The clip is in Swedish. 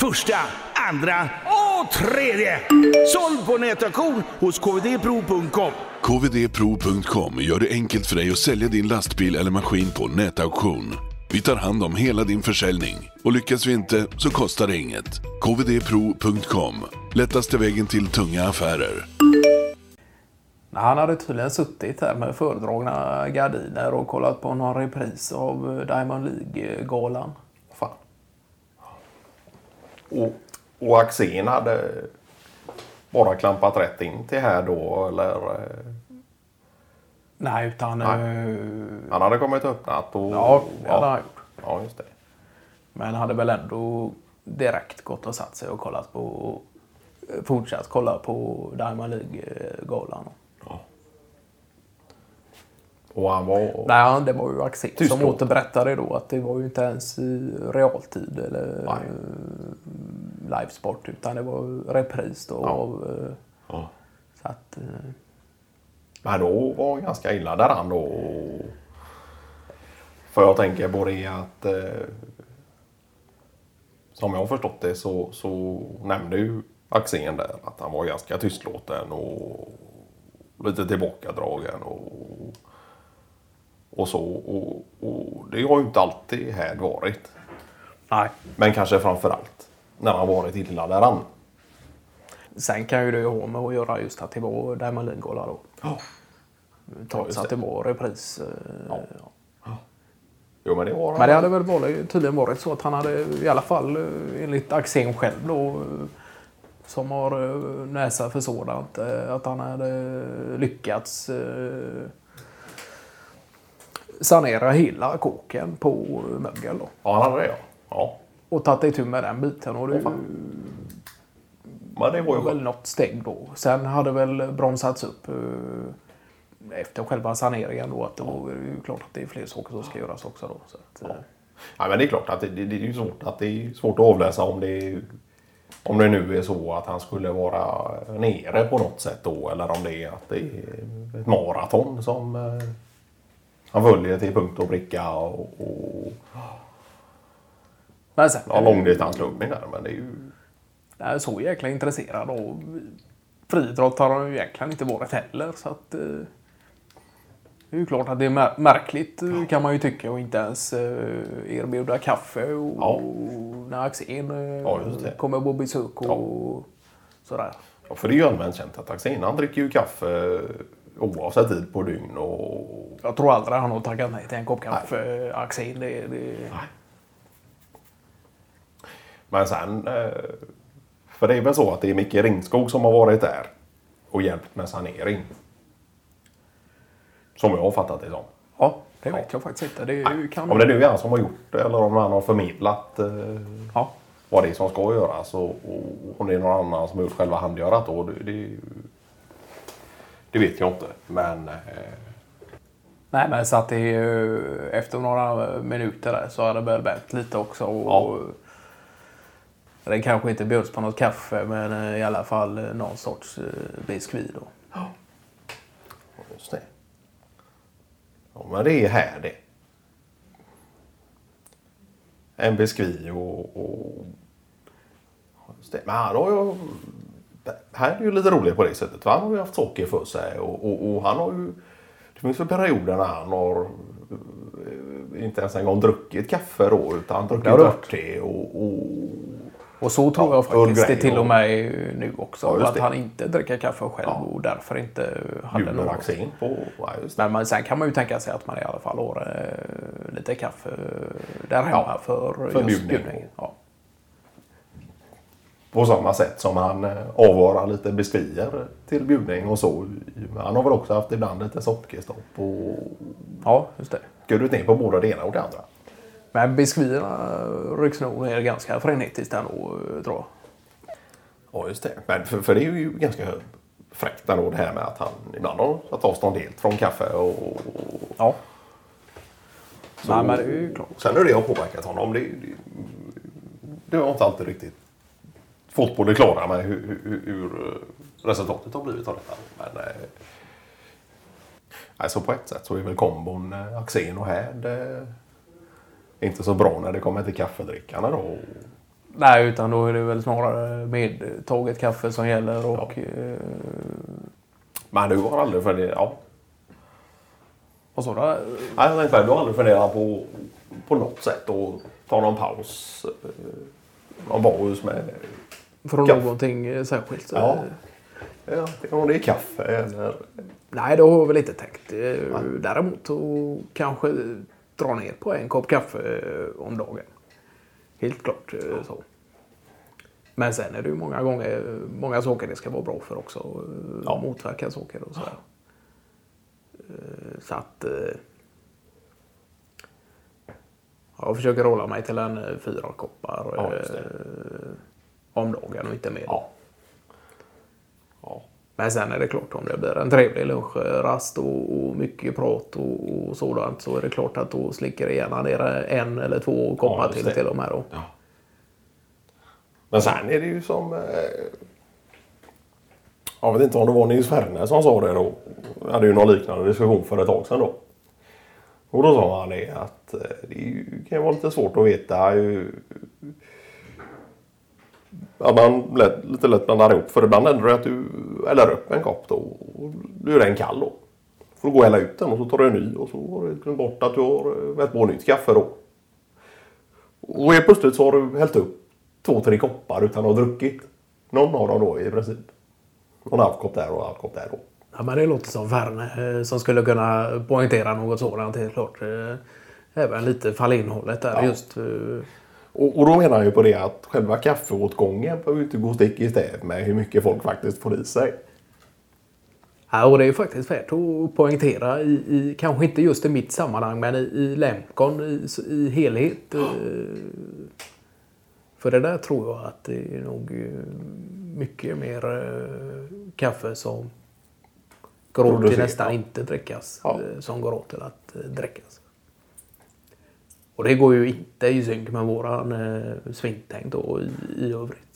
Första, andra och tredje. Såld på nätauktion hos kvdpro.com. kvdpro.com gör det enkelt för dig att sälja din lastbil eller maskin på nätauktion. Vi tar hand om hela din försäljning och lyckas vi inte så kostar det inget. kvdpro.com Lättaste vägen till tunga affärer. Han hade tydligen suttit här med föredragna gardiner och kollat på någon repris av Diamond League-galan. Fan. Och, och Axén hade bara klampat rätt in till här då eller? Nej, utan... Nej. eh, Han hade kommit öppnat och... Ja, det hade han gjort. Ja, just det. Men hade väl ändå direkt gått och satt sig och kollat på... Fortsatt kolla på Diamond League-galan. Och han var... Nej, det var ju Axel som Tystlåten. återberättade då att det var ju inte ens i realtid eller Nej. eh, livesport utan det var repris då. Ja. Av, eh, Ja. så att, eh, Men då var han ganska illa däran då. För jag tänker på det att eh, som jag har förstått det så, så nämnde ju Axén där att han var ganska tystlåten och lite tillbakadragen och, och så. Och, och det har ju inte alltid här varit. nej. Men kanske framför allt när han varit illa däran. Sen kan ju det ha med att göra just att det var Diamond League-gala då. Ja. Trots att det. var repris. eh, Ja. ja. Jo men det var Men det hade väl varit, tydligen varit så att han hade i alla fall eh, enligt Axén själv då eh, som har näsa för sådant att han hade lyckats sanera hela kåken på mögel då. Ja han hade det ja. ja. Och tagit itu med den biten. Och det fan. Men det var ju väl något steg då. Sen hade väl bromsats upp eh, efter själva saneringen då. Att det var ju klart att det är fler saker som ska göras också då. Så att, eh, Ja, men det är klart att det, det, det är svårt att det är svårt att avläsa om det om det nu är så att han skulle vara nere på något sätt då eller om det är att det är ett maraton som eh, han följer till punkt och pricka och, och Men sen, ja, långdistanslöpning där. Men det är ju Jag är så jäkla intresserad av friidrott har han ju egentligen inte varit heller. Så att, eh, det är ju klart att det är mär- märkligt eh, kan man ju tycka och inte ens eh, erbjuda kaffe och, Ja. och när Axén eh, Ja, kommer på besök och sådär. Ja, för det är ju allmänt känt att Axén han dricker ju kaffe oavsett tid på dygn och Jag tror aldrig han har tackat nej till en kopp kaffe, eh, Axén. Det, det, Men sen... eh, För det är väl så att det är Micke Ringskog som har varit där och hjälpt med sanering. Som jag har fattat det som. ja, det vet jag faktiskt inte. Det är kan... Om det nu är han som har gjort det eller om han har förmedlat eh, ja. vad det är som ska göras och, och om det är någon annan som har gjort själva handgörat då. Det, det, det vet jag inte. Men eh, Nej, men så att det är ju, efter några minuter där så har det väl vänt lite också. Och, Ja. Det kanske inte bjuds på något kaffe, men eh, i alla fall eh, någon sorts eh, biskvi då. just det. Ja, men det är här det. En biskvi och... och just det. Men han har ju... Här är ju lite roligt på det sättet. Han har ju haft saker för sig och, och, och han har ju... Det finns ju perioder när han har eh, inte ens en gång druckit kaffe då utan druckit örtte och, och... Och så tror Ja, jag faktiskt det till och med nu också. Ja, att han inte dricker kaffe själv Ja. och därför inte hade något. Axén på... Ja. Men, sen kan man ju tänka sig att man i alla fall har eh, lite kaffe där hemma för, för just bjudning. På samma sätt som han eh, avvarar lite biskvier till bjudning och så. Han har väl också haft ibland lite sockerstopp och ja, just det. skurit ner på både det ena och det andra. Men biskvierna rycks nog ner ganska frenetiskt ändå, eh, tror jag. Ja, just det. Men för, för det är ju ganska fräckt ändå det här med att han ibland har tagit avstånd helt från kaffe och... Ja. Så, Nej, men det är ju klart. Sen hur det har påverkat honom, det, det, det har jag inte alltid riktigt det klara med hur, hur, hur eh, resultatet har blivit av detta. Men, eh, alltså på ett sätt så är väl kombon eh, Axén och Härd eh, inte så bra när det kommer till kaffedrickarna då. Nej, utan då är det väl snarare medtaget kaffe som gäller och... Eh, Men du har aldrig funderat... Ja. vad sa du? Nej, jag tänkte, du har aldrig funderat på, på något sätt att ta någon paus? eh, Någon paus med... Från Kaffe. någonting eh, särskilt? Ja. Ja, om det är kaffe eller... Nej, det har jag väl inte tänkt. Eh, Däremot så kanske dra ner på en kopp kaffe eh, om dagen. Helt klart eh, så. Men sen är det ju många gånger många saker det ska vara bra för också. Ja. Motverka saker och sådär. Eh, Så att... Jag försöker hålla mig till en fyra koppar Ja, om dagen och inte mer. Ja. Ja. Men sen är det klart om det blir en trevlig lunchrast och, och mycket prat och, och sådant så är det klart att då slickar det gärna ner en eller två koppar just till det. till och med då. Men sen är det ju som... Eh, jag vet inte om det var Nils Ferne som sa det då. Jag hade ju någon liknande diskussion för ett tag sedan då. Och då sa han det att eh, det kan ju vara lite svårt att veta ju, att man lätt, lite lätt blandar ihop. För ibland händer det att du häller upp en kopp då och då är den kall då. får du gå och hälla ut den och så tar du en ny och så har du glömt bort att du har vält på nytt kaffe då. Och helt plötsligt så har du hällt upp två, tre koppar utan att ha druckit. Någon av dem då i princip. Och en halv kopp där och en halv kopp där då. Ja, men det låter som Ferne eh, som skulle kunna poängtera något sådant helt klart. Eh, Även lite fallinnehållet där Ja. just. Och, och då menar jag ju på det att själva kaffeåtgången behöver inte gå stick i stäv med hur mycket folk faktiskt får i sig. Ja, och det är ju faktiskt värt att poängtera i, i kanske inte just i mitt sammanhang, men i, i Lemcon i, i helhet. eh, För det där tror jag att det är nog eh, mycket mer eh, kaffe som går åt till nästan inte drickas, Ja. som går åt till att drickas. Och det går ju inte i synk med våran eh, svintänk då i, i övrigt.